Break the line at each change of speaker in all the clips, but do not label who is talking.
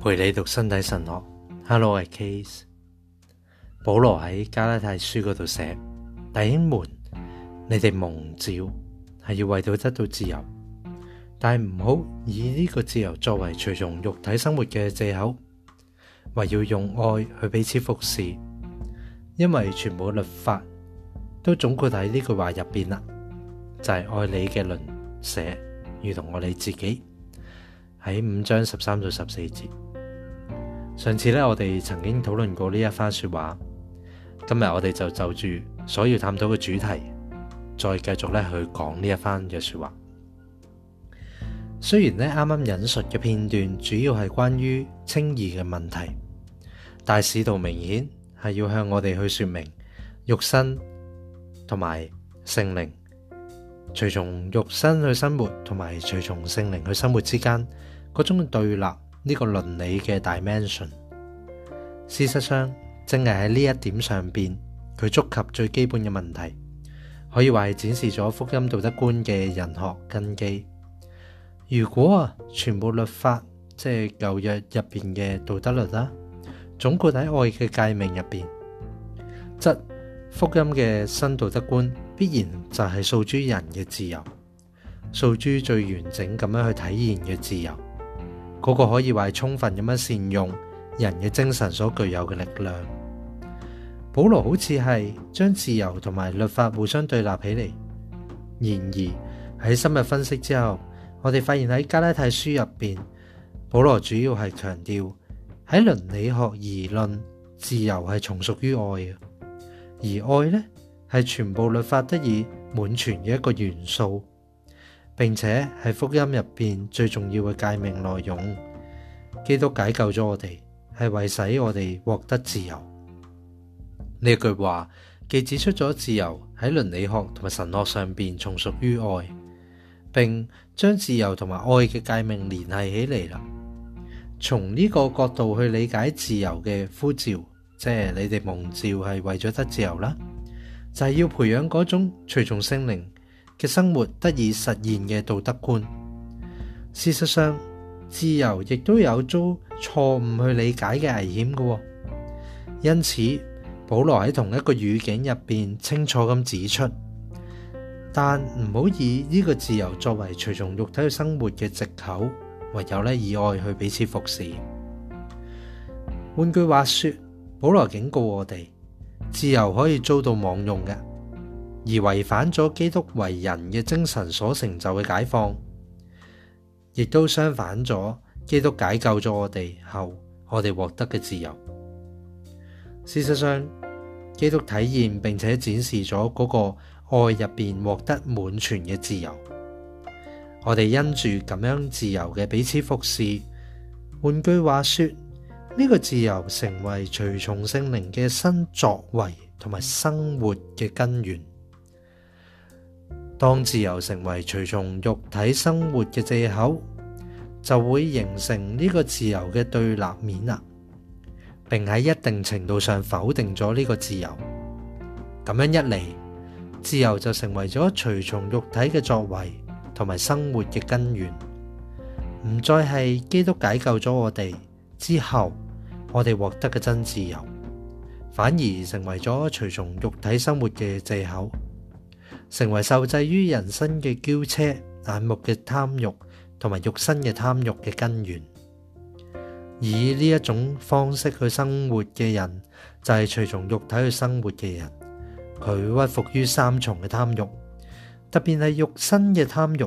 陪你读身体神学。Hello，我系 Case。保罗喺加拉太书嗰度写弟兄们，你哋蒙召系要为到得到自由，但系唔好以呢个自由作为随从肉体生活嘅借口，唯要用爱去彼此服侍，因为全部律法都总括喺呢句话入边啦，就系爱你嘅邻舍，如同我你自己喺五章十三到十四节。上次咧，我哋曾经讨论过呢一番说话。今日我哋就就住所要探讨嘅主题，再继续咧去讲呢一番嘅说话。虽然咧啱啱引述嘅片段主要系关于清义嘅问题，但系士道明显系要向我哋去说明肉身同埋圣灵，随从肉身去生活同埋随从圣灵去生活之间嗰种对立。呢個倫理嘅 d i m e n s i o n 事實上正係喺呢一點上边，佢觸及最基本嘅問題，可以話係展示咗福音道德觀嘅人學根基。如果啊，全部律法即係舊約入边嘅道德律啦，總括喺愛嘅界名入邊，則福音嘅新道德觀必然就係訴諸人嘅自由，訴諸最完整咁樣去體現嘅自由。嗰个可以话系充分咁样善用人嘅精神所具有嘅力量。保罗好似系将自由同埋律法互相对立起嚟。然而喺深入分析之后，我哋发现喺加拉太书入边，保罗主要系强调喺伦理学而论，自由系从属于爱嘅，而爱呢系全部律法得以满全嘅一个元素。并且系福音入边最重要嘅界命内容，基督解救咗我哋，系为使我哋获得自由。呢句话既指出咗自由喺伦理学同埋神学上边从属于爱，并将自由同埋爱嘅界命联系起嚟啦。从呢个角度去理解自由嘅呼召，即系你哋蒙召系为咗得自由啦，就系要培养嗰种随从圣灵。嘅生活得以实现嘅道德观，事实上，自由亦都有遭错误去理解嘅危险嘅。因此，保罗喺同一个语境入边，清楚咁指出：，但唔好以呢个自由作为随从肉体去生活嘅借口，唯有咧以爱去彼此服侍。换句话说，保罗警告我哋：，自由可以遭到妄用嘅。而违反咗基督为人嘅精神所成就嘅解放，亦都相反咗基督解救咗我哋后，我哋获得嘅自由。事实上，基督体验并且展示咗嗰个爱入边获得满全嘅自由。我哋因住咁样自由嘅彼此服侍，换句话说，呢个自由成为随从圣灵嘅新作为同埋生活嘅根源。当自由成为随从肉体生活嘅借口，就会形成呢个自由嘅对立面啦，并喺一定程度上否定咗呢个自由。咁样一嚟，自由就成为咗随从肉体嘅作为同埋生活嘅根源，唔再系基督解救咗我哋之后我哋获得嘅真自由，反而成为咗随从肉体生活嘅借口。成为受制于人身嘅娇车眼目嘅贪欲，同埋肉身嘅贪欲嘅根源。以呢一种方式去生活嘅人，就系随从肉体去生活嘅人。佢屈服于三重嘅贪欲，特别系肉身嘅贪欲。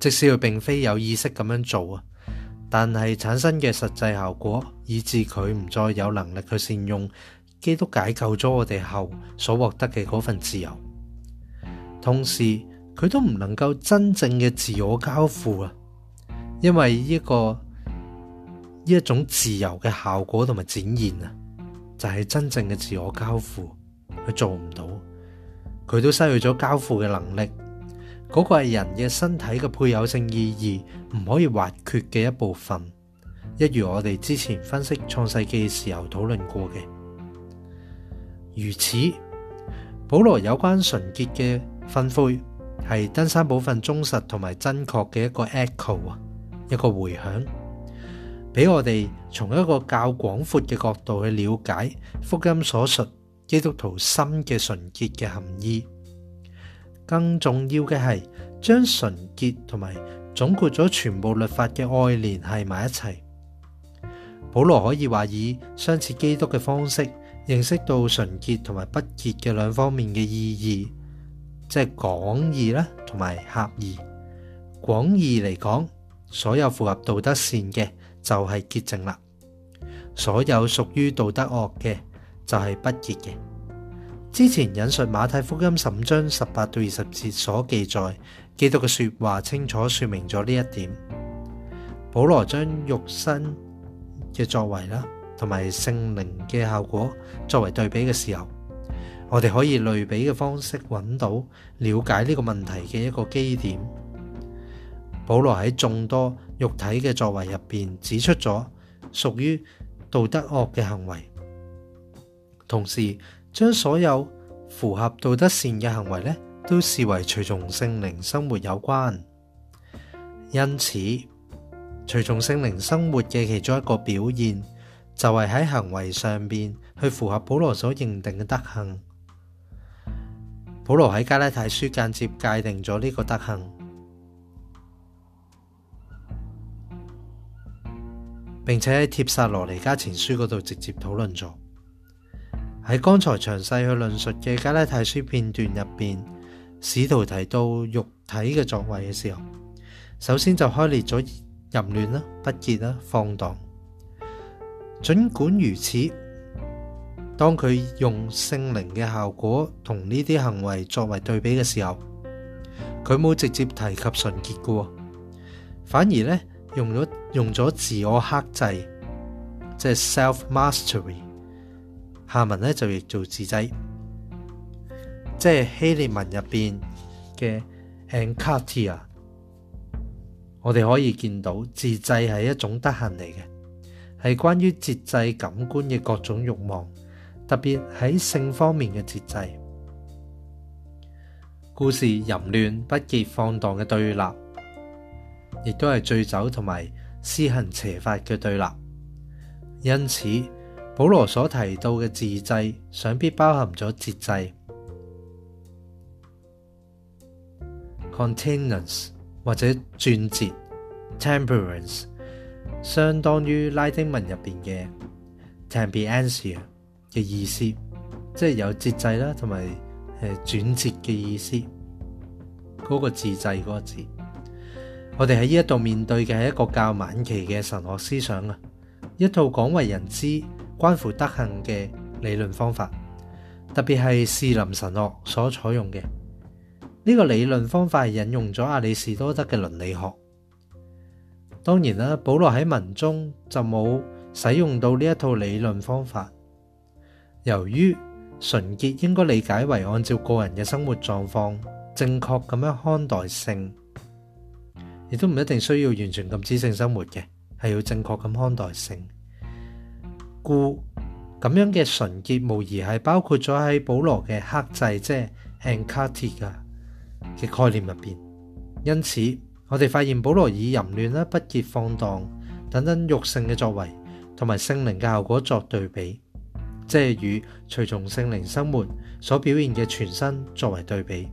即使佢并非有意识咁样做啊，但系产生嘅实际效果，以致佢唔再有能力去善用基督解救咗我哋后所获得嘅嗰份自由。同时佢都唔能够真正嘅自我交付啊，因为呢一个呢一种自由嘅效果同埋展现啊，就系真正嘅自我交付佢做唔到，佢都失去咗交付嘅能力。嗰个系人嘅身体嘅配偶性意义唔可以划缺嘅一部分，一如我哋之前分析创世纪嘅时候讨论过嘅。如此，保罗有关纯洁嘅。分灰系登山部分忠实同埋真确嘅一个 echo 啊，一个回响，俾我哋从一个较广阔嘅角度去了解福音所述基督徒心嘅纯洁嘅含义。更重要嘅系将纯洁同埋总括咗全部律法嘅爱联系埋一齐。保罗可以话以相似基督嘅方式认识到纯洁同埋不洁嘅两方面嘅意义。即系广义啦，同埋狭义。广义嚟讲，所有符合道德善嘅就系洁净啦；，所有属于道德恶嘅就系不洁嘅。之前引述马太福音十五章十八到二十节所记载，基督嘅说话清楚说明咗呢一点。保罗将肉身嘅作为啦，同埋圣灵嘅效果作为对比嘅时候。我哋可以類比嘅方式揾到了解呢個問題嘅一個基點。保羅喺眾多肉體嘅作為入边指出咗屬於道德惡嘅行為，同時將所有符合道德善嘅行為呢都視為隨從性靈生活有關。因此，隨從性靈生活嘅其中一個表現就係喺行為上边去符合保羅所認定嘅德行。保罗喺加拉太书间接界定咗呢个德行，并且喺帖撒罗尼加前书嗰度直接讨论咗。喺刚才详细去论述嘅加拉太书片段入边，使徒提到肉体嘅作为嘅时候，首先就开列咗淫乱啦、不洁啦、放荡。尽管如此。当佢用圣灵嘅效果同呢啲行为作为对比嘅时候，佢冇直接提及纯洁嘅，反而咧用咗用咗自我克制，即系 self mastery。下文咧就亦做自制，即系希利文入边嘅 e n c a tia。我哋可以见到自制系一种得闲嚟嘅，系关于节制感官嘅各种欲望。特別喺性方面嘅節制，故事淫亂不忌放蕩嘅對立，亦都係醉酒同埋施行邪法嘅對立。因此，保羅所提到嘅自制，想必包含咗節制 （continence） 或者轉折」、「t e m p e r a n c e 相當於拉丁文入边嘅 temperance。嘅意思，即系有節制啦，同埋诶轉折嘅意思。嗰個自制嗰個字，我哋喺呢一度面對嘅係一個較晚期嘅神學思想啊，一套廣為人知、關乎德行嘅理論方法，特別係士林神學所採用嘅呢個理論方法係引用咗阿里士多德嘅倫理學。當然啦，保羅喺文中就冇使用到呢一套理論方法。由于纯洁应该理解为按照个人嘅生活状况正确咁样看待性，亦都唔一定需要完全咁知性生活嘅，系要正确咁看待性。故咁样嘅纯洁无疑系包括咗喺保罗嘅克制即系 e n c a r t i a 嘅概念入边。因此，我哋发现保罗以淫乱啦、不洁放荡等等肉性嘅作为同埋圣灵嘅效果作对比。即系与随从圣灵生活所表现嘅全身作为对比，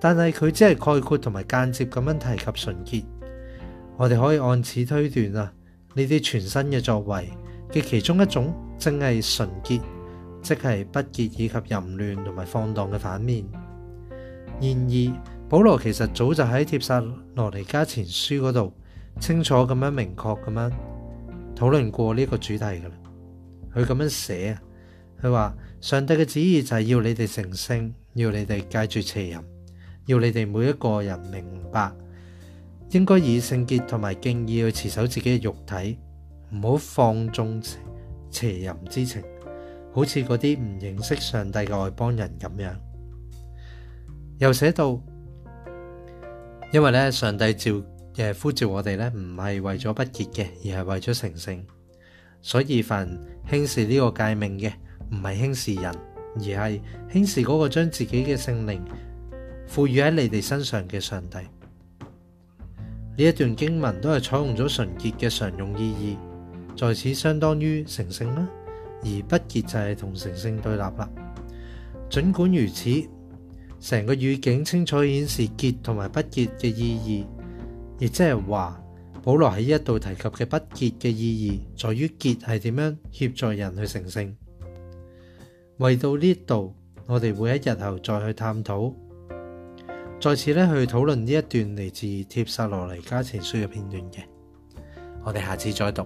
但系佢只系概括同埋间接咁样提及纯洁。我哋可以按此推断啊，呢啲全新嘅作为嘅其中一种，正系纯洁，即系不洁以及淫乱同埋放荡嘅反面。然而，保罗其实早就喺帖撒罗尼加前书嗰度，清楚咁样明确咁样讨论过呢个主题噶啦。佢咁樣寫啊，佢話上帝嘅旨意就係要你哋成聖，要你哋戒住邪淫，要你哋每一個人明白應該以聖潔同埋敬意去持守自己嘅肉體，唔好放縱邪淫之情，好似嗰啲唔認識上帝嘅外邦人咁樣。又寫到，因為咧上帝召誒呼召我哋咧，唔係為咗不洁嘅，而係為咗成聖。所以凡輕視呢個界命嘅，唔係輕視人，而係輕視嗰個將自己嘅聖靈賦予喺你哋身上嘅上帝。呢一段經文都係採用咗純潔嘅常用意義，在此相當於成聖啦，而不洁就係同成聖對立啦。儘管如此，成個语境清楚顯示潔同埋不洁嘅意義，亦即係話。保罗喺呢一度提及嘅不结嘅意义，在于结系点样协助人去成圣。为到呢度，我哋会喺日后再去探讨，再次咧去讨论呢一段嚟自帖撒罗尼加前书嘅片段嘅。我哋下次再读。